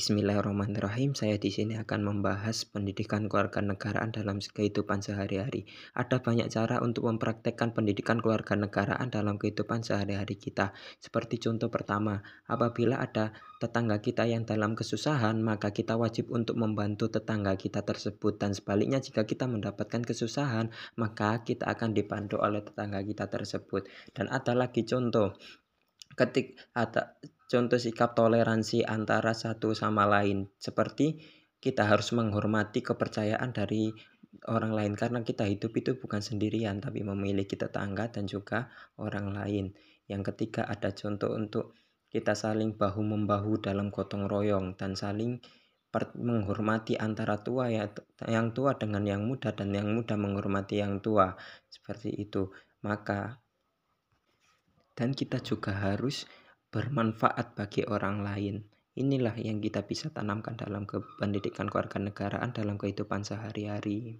Bismillahirrahmanirrahim. Saya di sini akan membahas pendidikan kewarganegaraan dalam kehidupan sehari-hari. Ada banyak cara untuk mempraktekkan pendidikan kewarganegaraan dalam kehidupan sehari-hari kita. Seperti contoh pertama, apabila ada tetangga kita yang dalam kesusahan, maka kita wajib untuk membantu tetangga kita tersebut. Dan sebaliknya, jika kita mendapatkan kesusahan, maka kita akan dibantu oleh tetangga kita tersebut. Dan ada lagi contoh, ketik ada contoh sikap toleransi antara satu sama lain. Seperti kita harus menghormati kepercayaan dari orang lain karena kita hidup itu bukan sendirian tapi memiliki tetangga dan juga orang lain. Yang ketiga ada contoh untuk kita saling bahu membahu dalam gotong royong dan saling menghormati antara tua ya yang tua dengan yang muda dan yang muda menghormati yang tua. Seperti itu. Maka dan kita juga harus bermanfaat bagi orang lain. Inilah yang kita bisa tanamkan dalam pendidikan kewarganegaraan dalam kehidupan sehari-hari.